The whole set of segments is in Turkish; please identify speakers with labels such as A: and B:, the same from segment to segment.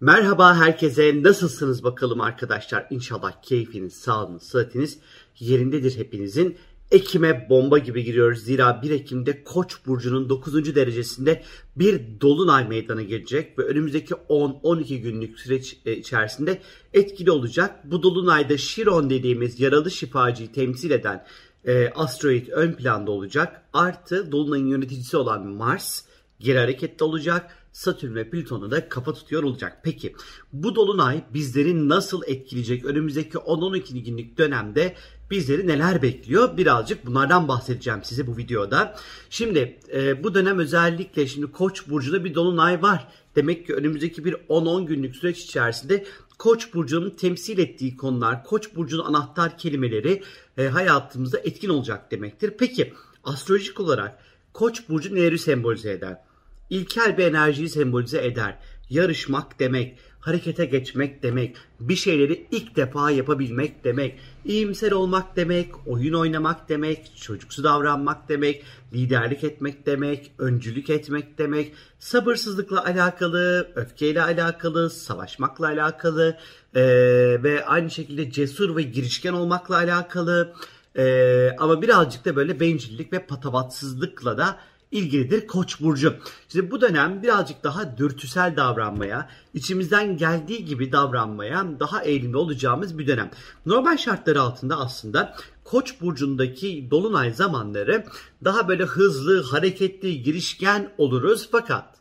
A: Merhaba herkese. Nasılsınız bakalım arkadaşlar? İnşallah keyfiniz, sağlığınız, sıhhatiniz yerindedir hepinizin. Ekim'e bomba gibi giriyoruz. Zira 1 Ekim'de Koç burcunun 9. derecesinde bir dolunay meydana gelecek ve önümüzdeki 10-12 günlük süreç e, içerisinde etkili olacak. Bu dolunayda Şiron dediğimiz yaralı şifacıyı temsil eden e, asteroid ön planda olacak. Artı dolunayın yöneticisi olan Mars geri hareketli olacak. Satürn ve Plüton'u da kafa tutuyor olacak. Peki bu dolunay bizleri nasıl etkileyecek? Önümüzdeki 10-12 günlük dönemde bizleri neler bekliyor? Birazcık bunlardan bahsedeceğim size bu videoda. Şimdi e, bu dönem özellikle şimdi Koç burcunda bir dolunay var. Demek ki önümüzdeki bir 10-10 günlük süreç içerisinde Koç burcunun temsil ettiği konular, Koç burcunun anahtar kelimeleri e, hayatımızda etkin olacak demektir. Peki astrolojik olarak Koç burcu neleri sembolize eder? İlkel bir enerjiyi sembolize eder. Yarışmak demek, harekete geçmek demek, bir şeyleri ilk defa yapabilmek demek, iyimser olmak demek, oyun oynamak demek, çocuksu davranmak demek, liderlik etmek demek, öncülük etmek demek, sabırsızlıkla alakalı, öfkeyle alakalı, savaşmakla alakalı e, ve aynı şekilde cesur ve girişken olmakla alakalı e, ama birazcık da böyle bencillik ve patavatsızlıkla da ilgilidir Koç burcu. İşte bu dönem birazcık daha dürtüsel davranmaya, içimizden geldiği gibi davranmaya daha eğilimli olacağımız bir dönem. Normal şartlar altında aslında Koç burcundaki dolunay zamanları daha böyle hızlı, hareketli, girişken oluruz fakat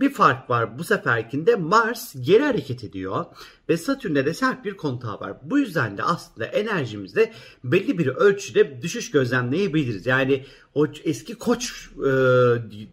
A: bir fark var bu seferkinde Mars geri hareket ediyor ve Satürn'de de sert bir kontağı var. Bu yüzden de aslında enerjimizde belli bir ölçüde düşüş gözlemleyebiliriz. Yani o eski koç e,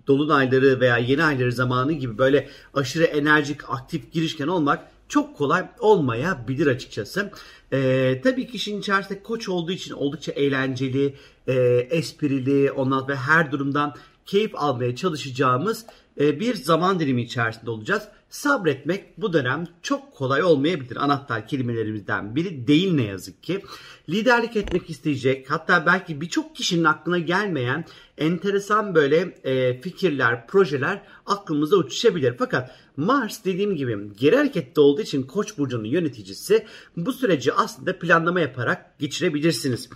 A: dolunayları veya yeni ayları zamanı gibi böyle aşırı enerjik, aktif, girişken olmak çok kolay olmayabilir açıkçası. Ee, tabii ki işin içerisinde koç olduğu için oldukça eğlenceli, e, esprili, ondan ve her durumdan keyif almaya çalışacağımız bir zaman dilimi içerisinde olacağız. Sabretmek bu dönem çok kolay olmayabilir. Anahtar kelimelerimizden biri değil ne yazık ki. Liderlik etmek isteyecek hatta belki birçok kişinin aklına gelmeyen enteresan böyle e, fikirler, projeler aklımıza uçuşabilir. Fakat Mars dediğim gibi geri harekette olduğu için Koç burcunun yöneticisi bu süreci aslında planlama yaparak geçirebilirsiniz.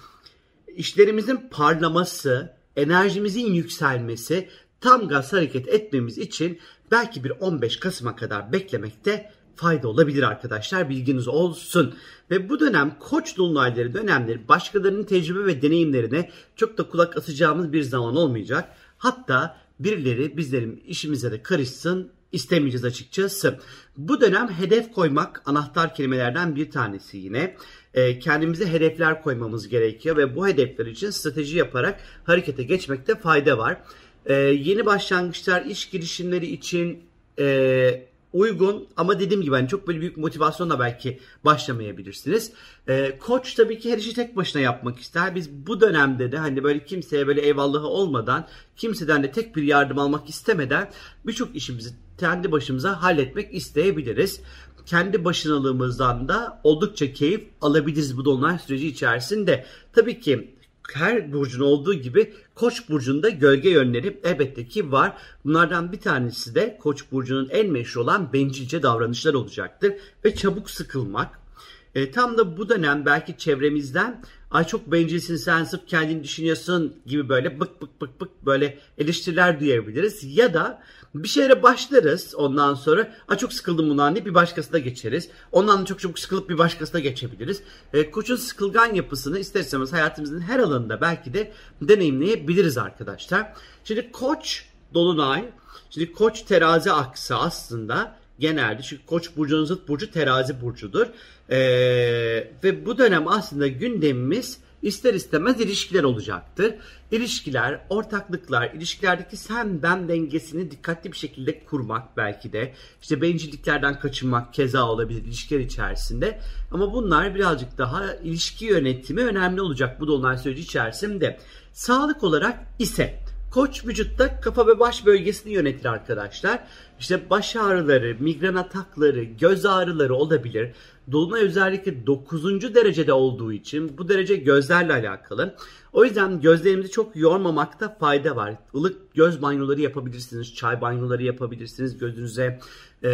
A: İşlerimizin parlaması, enerjimizin yükselmesi, tam gaz hareket etmemiz için belki bir 15 Kasım'a kadar beklemekte fayda olabilir arkadaşlar bilginiz olsun. Ve bu dönem koç dolunayları dönemleri başkalarının tecrübe ve deneyimlerine çok da kulak asacağımız bir zaman olmayacak. Hatta birileri bizlerin işimize de karışsın istemeyeceğiz açıkçası. Bu dönem hedef koymak anahtar kelimelerden bir tanesi yine. E, kendimize hedefler koymamız gerekiyor ve bu hedefler için strateji yaparak harekete geçmekte fayda var. E, yeni başlangıçlar, iş girişimleri için e, uygun ama dediğim gibi hani çok böyle büyük motivasyonla belki başlamayabilirsiniz. Ee, koç tabii ki her işi tek başına yapmak ister. Biz bu dönemde de hani böyle kimseye böyle eyvallahı olmadan, kimseden de tek bir yardım almak istemeden birçok işimizi kendi başımıza halletmek isteyebiliriz. Kendi başınalığımızdan da oldukça keyif alabiliriz bu dolunay süreci içerisinde. Tabii ki her burcun olduğu gibi Koç burcunda gölge yönleri elbette ki var. Bunlardan bir tanesi de Koç burcunun en meşhur olan bencilce davranışlar olacaktır ve çabuk sıkılmak. E, tam da bu dönem belki çevremizden ay çok bencilsin sen sırf kendini düşünüyorsun gibi böyle bık bık bık bık böyle eleştiriler duyabiliriz. Ya da bir şeylere başlarız ondan sonra ay çok sıkıldım bundan diye bir başkasına geçeriz. Ondan çok çabuk sıkılıp bir başkasına geçebiliriz. E, koçun sıkılgan yapısını isterseniz hayatımızın her alanında belki de deneyimleyebiliriz arkadaşlar. Şimdi koç dolunay, şimdi koç terazi aksı aslında genelde çünkü Koç burcunun zıt burcu terazi burcudur. Ee, ve bu dönem aslında gündemimiz ister istemez ilişkiler olacaktır. İlişkiler, ortaklıklar, ilişkilerdeki sen ben dengesini dikkatli bir şekilde kurmak belki de. işte bencilliklerden kaçınmak keza olabilir ilişkiler içerisinde. Ama bunlar birazcık daha ilişki yönetimi önemli olacak bu dolunay süreci içerisinde. Sağlık olarak ise Koç vücutta kafa ve baş bölgesini yönetir arkadaşlar. İşte baş ağrıları, migren atakları, göz ağrıları olabilir. Dolunay özellikle 9. derecede olduğu için bu derece gözlerle alakalı. O yüzden gözlerimizi çok yormamakta fayda var. Ilık göz banyoları yapabilirsiniz, çay banyoları yapabilirsiniz gözünüze. Ee,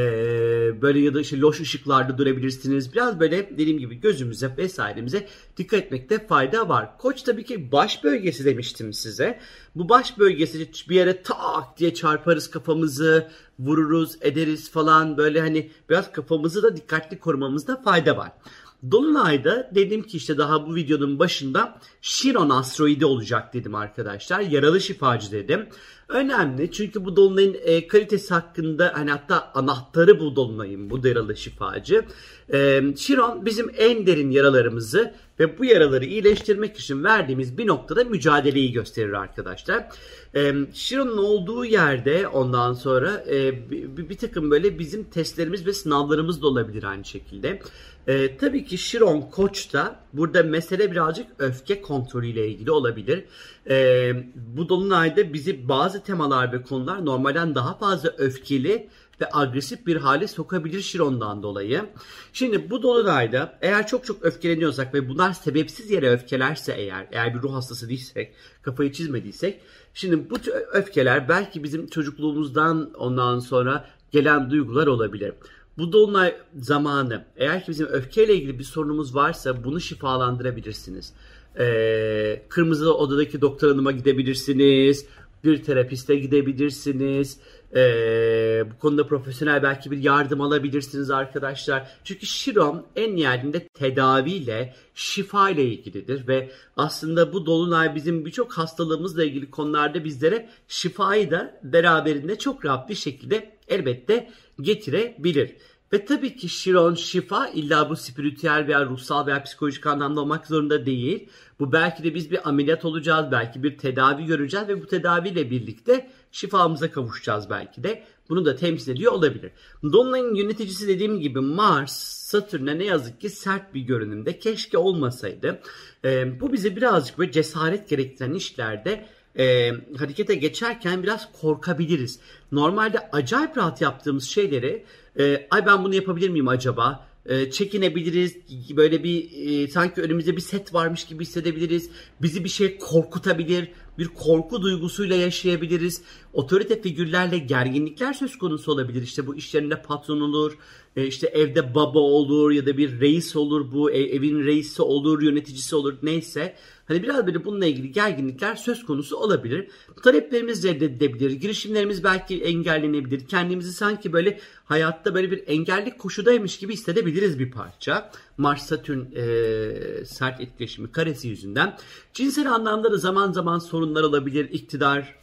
A: böyle ya da işte loş ışıklarda durabilirsiniz. Biraz böyle dediğim gibi gözümüze vesairemize dikkat etmekte fayda var. Koç tabii ki baş bölgesi demiştim size. Bu baş bölgesi bir yere tak diye çarparız kafamızı, vururuz, ederiz falan böyle hani biraz kafamızı da dikkatli korumamızda fayda var. Dolunay'da dedim ki işte daha bu videonun başında Chiron asteroidi olacak dedim arkadaşlar. Yaralı şifacı dedim. Önemli çünkü bu dolunayın e, kalitesi hakkında hani hatta anahtarı bu dolunayın bu yaralı şifacı. E, Chiron bizim en derin yaralarımızı ve bu yaraları iyileştirmek için verdiğimiz bir noktada mücadeleyi gösterir arkadaşlar. E, Chiron'un olduğu yerde ondan sonra e, bir, bir takım böyle bizim testlerimiz ve sınavlarımız da olabilir aynı şekilde. E, tabii ki Chiron Koç'ta burada mesele birazcık öfke kontrolüyle ilgili olabilir. E, bu dolunayda bizi bazı temalar ve konular normalden daha fazla öfkeli ve agresif bir hale sokabilir Chiron'dan dolayı. Şimdi bu dolunayda eğer çok çok öfkeleniyorsak ve bunlar sebepsiz yere öfkelerse eğer, eğer bir ruh hastası değilsek, kafayı çizmediysek, şimdi bu öfkeler belki bizim çocukluğumuzdan ondan sonra gelen duygular olabilir. Bu dolunay zamanı eğer ki bizim öfkeyle ilgili bir sorunumuz varsa bunu şifalandırabilirsiniz. Ee, kırmızı odadaki doktor hanıma gidebilirsiniz. Bir terapiste gidebilirsiniz. Ee, bu konuda profesyonel belki bir yardım alabilirsiniz arkadaşlar. Çünkü Şiron en nihayetinde tedaviyle, şifa ile ilgilidir ve aslında bu dolunay bizim birçok hastalığımızla ilgili konularda bizlere şifayı da beraberinde çok rahat bir şekilde elbette getirebilir. Ve tabii ki Şiron şifa illa bu spiritüel veya ruhsal veya psikolojik anlamda olmak zorunda değil. Bu belki de biz bir ameliyat olacağız, belki bir tedavi göreceğiz ve bu tedaviyle birlikte şifamıza kavuşacağız belki de. Bunu da temsil ediyor olabilir. Dolunay'ın yöneticisi dediğim gibi Mars, Satürn'e ne yazık ki sert bir görünümde. Keşke olmasaydı. Ee, bu bize birazcık böyle cesaret gerektiren işlerde e, harekete geçerken biraz korkabiliriz. Normalde acayip rahat yaptığımız şeyleri e, ay ben bunu yapabilir miyim acaba? E, çekinebiliriz. Böyle bir e, sanki önümüzde bir set varmış gibi hissedebiliriz. Bizi bir şey korkutabilir. Bir korku duygusuyla yaşayabiliriz. Otorite figürlerle gerginlikler söz konusu olabilir. İşte bu iş yerinde patron olur. E, işte evde baba olur ya da bir reis olur. Bu ev, evin reisi olur, yöneticisi olur neyse. Hani biraz böyle bununla ilgili gerginlikler söz konusu olabilir. Taleplerimiz reddedilebilir. Girişimlerimiz belki engellenebilir. Kendimizi sanki böyle hayatta böyle bir engellik koşudaymış gibi hissedebiliriz bir parça. Mars Satürn e, sert etkileşimi karesi yüzünden. Cinsel anlamda da zaman zaman sorunlar olabilir. İktidar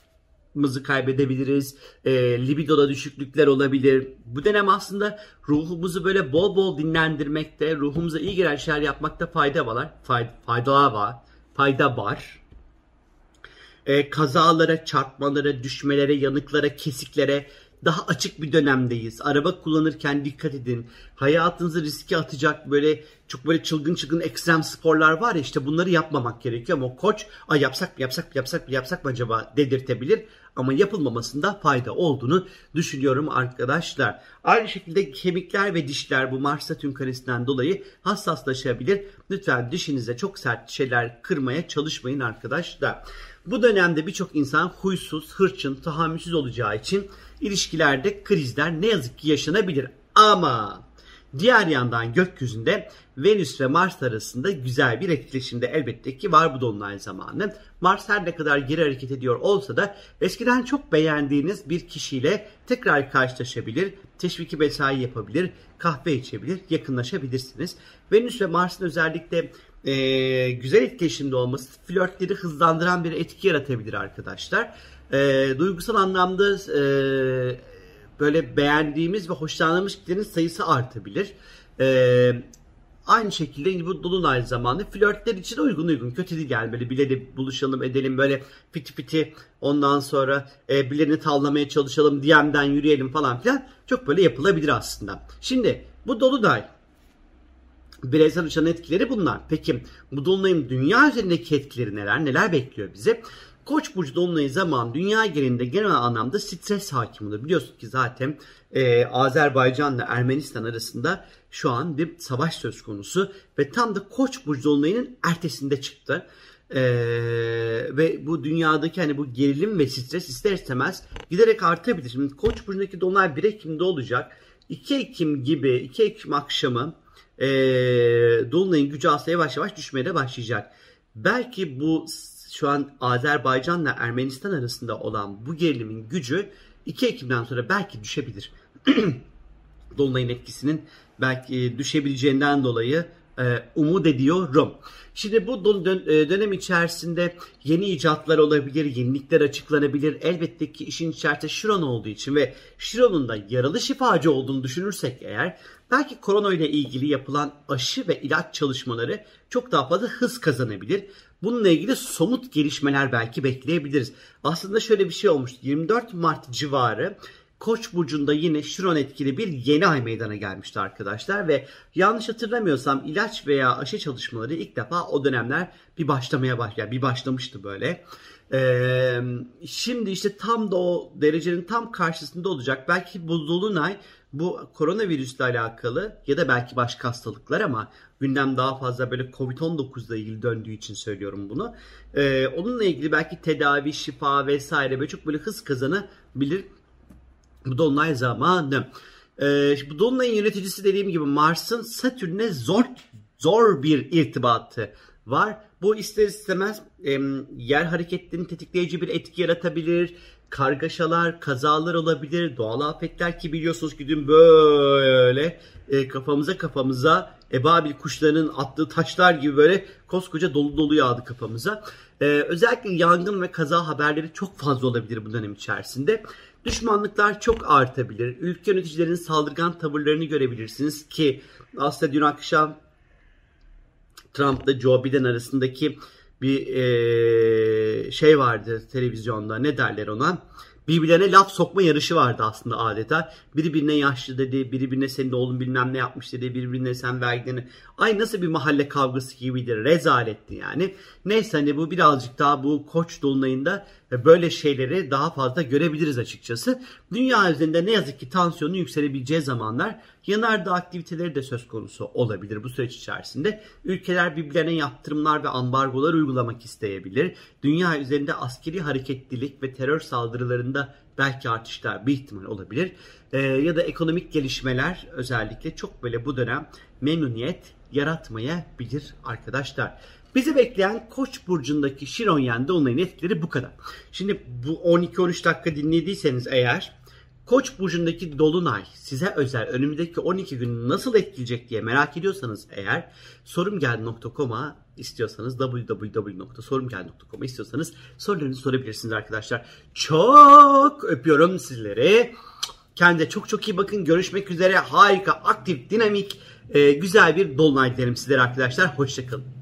A: mızı kaybedebiliriz. E, libidoda düşüklükler olabilir. Bu dönem aslında ruhumuzu böyle bol bol dinlendirmekte, ruhumuza iyi gelen şeyler yapmakta fayda var. Fayda, faydalar var fayda var. E, kazalara, çarpmalara, düşmelere, yanıklara, kesiklere daha açık bir dönemdeyiz. Araba kullanırken dikkat edin. Hayatınızı riske atacak böyle çok böyle çılgın çılgın ekstrem sporlar var ya işte bunları yapmamak gerekiyor ama koç ay yapsak mı yapsak mı yapsak mı yapsak mı acaba dedirtebilir ama yapılmamasında fayda olduğunu düşünüyorum arkadaşlar. Aynı şekilde kemikler ve dişler bu Mars Satürn karesinden dolayı hassaslaşabilir. Lütfen dişinize çok sert şeyler kırmaya çalışmayın arkadaşlar. Bu dönemde birçok insan huysuz, hırçın, tahammülsüz olacağı için ilişkilerde krizler ne yazık ki yaşanabilir. Ama diğer yandan gökyüzünde Venüs ve Mars arasında güzel bir etkileşimde elbette ki var bu dolunay zamanı. Mars her ne kadar geri hareket ediyor olsa da eskiden çok beğendiğiniz bir kişiyle tekrar karşılaşabilir, teşviki mesai yapabilir, kahve içebilir, yakınlaşabilirsiniz. Venüs ve Mars'ın özellikle e, güzel etkileşimde olması flörtleri hızlandıran bir etki yaratabilir arkadaşlar. E, duygusal anlamda e, böyle beğendiğimiz ve hoşlandığımız kişilerin sayısı artabilir. E, Aynı şekilde bu dolunay zamanı flörtler için uygun uygun. Kötü değil yani böyle bilelim buluşalım edelim böyle piti piti ondan sonra e, birilerini tavlamaya çalışalım DM'den yürüyelim falan filan. Çok böyle yapılabilir aslında. Şimdi bu dolunay bireysel uçan etkileri bunlar. Peki bu dolunayın dünya üzerindeki etkileri neler? Neler bekliyor bizi? Koç burcu dolunayı zaman dünya genelinde genel anlamda stres hakim olur. Biliyorsun ki zaten e, Azerbaycan ile Ermenistan arasında şu an bir savaş söz konusu ve tam da Koç burcu dolunayının ertesinde çıktı. Ee, ve bu dünyadaki hani bu gerilim ve stres ister istemez giderek artabilir. Şimdi Koç burcundaki dolunay 1 Ekim'de olacak. 2 Ekim gibi 2 Ekim akşamı e, Dolunay'ın gücü aslında yavaş yavaş düşmeye de başlayacak. Belki bu şu an Azerbaycan'la Ermenistan arasında olan bu gerilimin gücü 2 Ekim'den sonra belki düşebilir. Dolunay'ın etkisinin belki düşebileceğinden dolayı e, umut ediyorum. Şimdi bu e, dönem içerisinde yeni icatlar olabilir, yenilikler açıklanabilir. Elbette ki işin içerisinde Şiron olduğu için ve Şiron'un da yaralı şifacı olduğunu düşünürsek eğer belki korona ile ilgili yapılan aşı ve ilaç çalışmaları çok daha fazla hız kazanabilir. Bununla ilgili somut gelişmeler belki bekleyebiliriz. Aslında şöyle bir şey olmuştu. 24 Mart civarı Koç burcunda yine Şiron etkili bir yeni ay meydana gelmişti arkadaşlar ve yanlış hatırlamıyorsam ilaç veya aşı çalışmaları ilk defa o dönemler bir başlamaya başladı. bir başlamıştı böyle. Ee, şimdi işte tam da o derecenin tam karşısında olacak. Belki bu dolunay bu koronavirüsle alakalı ya da belki başka hastalıklar ama gündem daha fazla böyle Covid-19 ile ilgili döndüğü için söylüyorum bunu. Ee, onunla ilgili belki tedavi, şifa vesaire böyle çok böyle hız kazanabilir bu dolunay zamanı. Ee, bu dolunayın yöneticisi dediğim gibi Mars'ın Satürn'e zor zor bir irtibatı var. Bu ister istemez e, yer hareketlerini tetikleyici bir etki yaratabilir. Kargaşalar, kazalar olabilir, doğal afetler ki biliyorsunuz ki dün böyle e, kafamıza kafamıza ebabil kuşlarının attığı taşlar gibi böyle koskoca dolu dolu yağdı kafamıza. E, özellikle yangın ve kaza haberleri çok fazla olabilir bu dönem içerisinde. Düşmanlıklar çok artabilir. Ülke yöneticilerinin saldırgan tavırlarını görebilirsiniz ki aslında dün akşam Trump'la Joe Biden arasındaki bir e, şey vardı televizyonda ne derler ona birbirlerine laf sokma yarışı vardı aslında adeta. Biri birine yaşlı dedi, biri birine senin oğlun bilmem ne yapmış dedi, birbirine sen vergilerini. Ay nasıl bir mahalle kavgası gibiydi, rezaletti yani. Neyse hani bu birazcık daha bu koç dolunayında böyle şeyleri daha fazla görebiliriz açıkçası. Dünya üzerinde ne yazık ki tansiyonu yükselebileceği zamanlar yanardağ aktiviteleri de söz konusu olabilir bu süreç içerisinde. Ülkeler birbirlerine yaptırımlar ve ambargolar uygulamak isteyebilir. Dünya üzerinde askeri hareketlilik ve terör saldırılarında belki artışlar bir ihtimal olabilir. Ee, ya da ekonomik gelişmeler özellikle çok böyle bu dönem memnuniyet yaratmayabilir arkadaşlar. Bizi bekleyen Koç burcundaki Şiron Yen'de onların etkileri bu kadar. Şimdi bu 12-13 dakika dinlediyseniz eğer Koç burcundaki dolunay size özel önümüzdeki 12 gün nasıl etkileyecek diye merak ediyorsanız eğer sorumgel.com'a istiyorsanız www.sorumgel.com'a istiyorsanız sorularınızı sorabilirsiniz arkadaşlar. Çok öpüyorum sizleri. Kendinize çok çok iyi bakın. Görüşmek üzere. Harika, aktif, dinamik, güzel bir dolunay dilerim sizlere arkadaşlar. Hoşçakalın.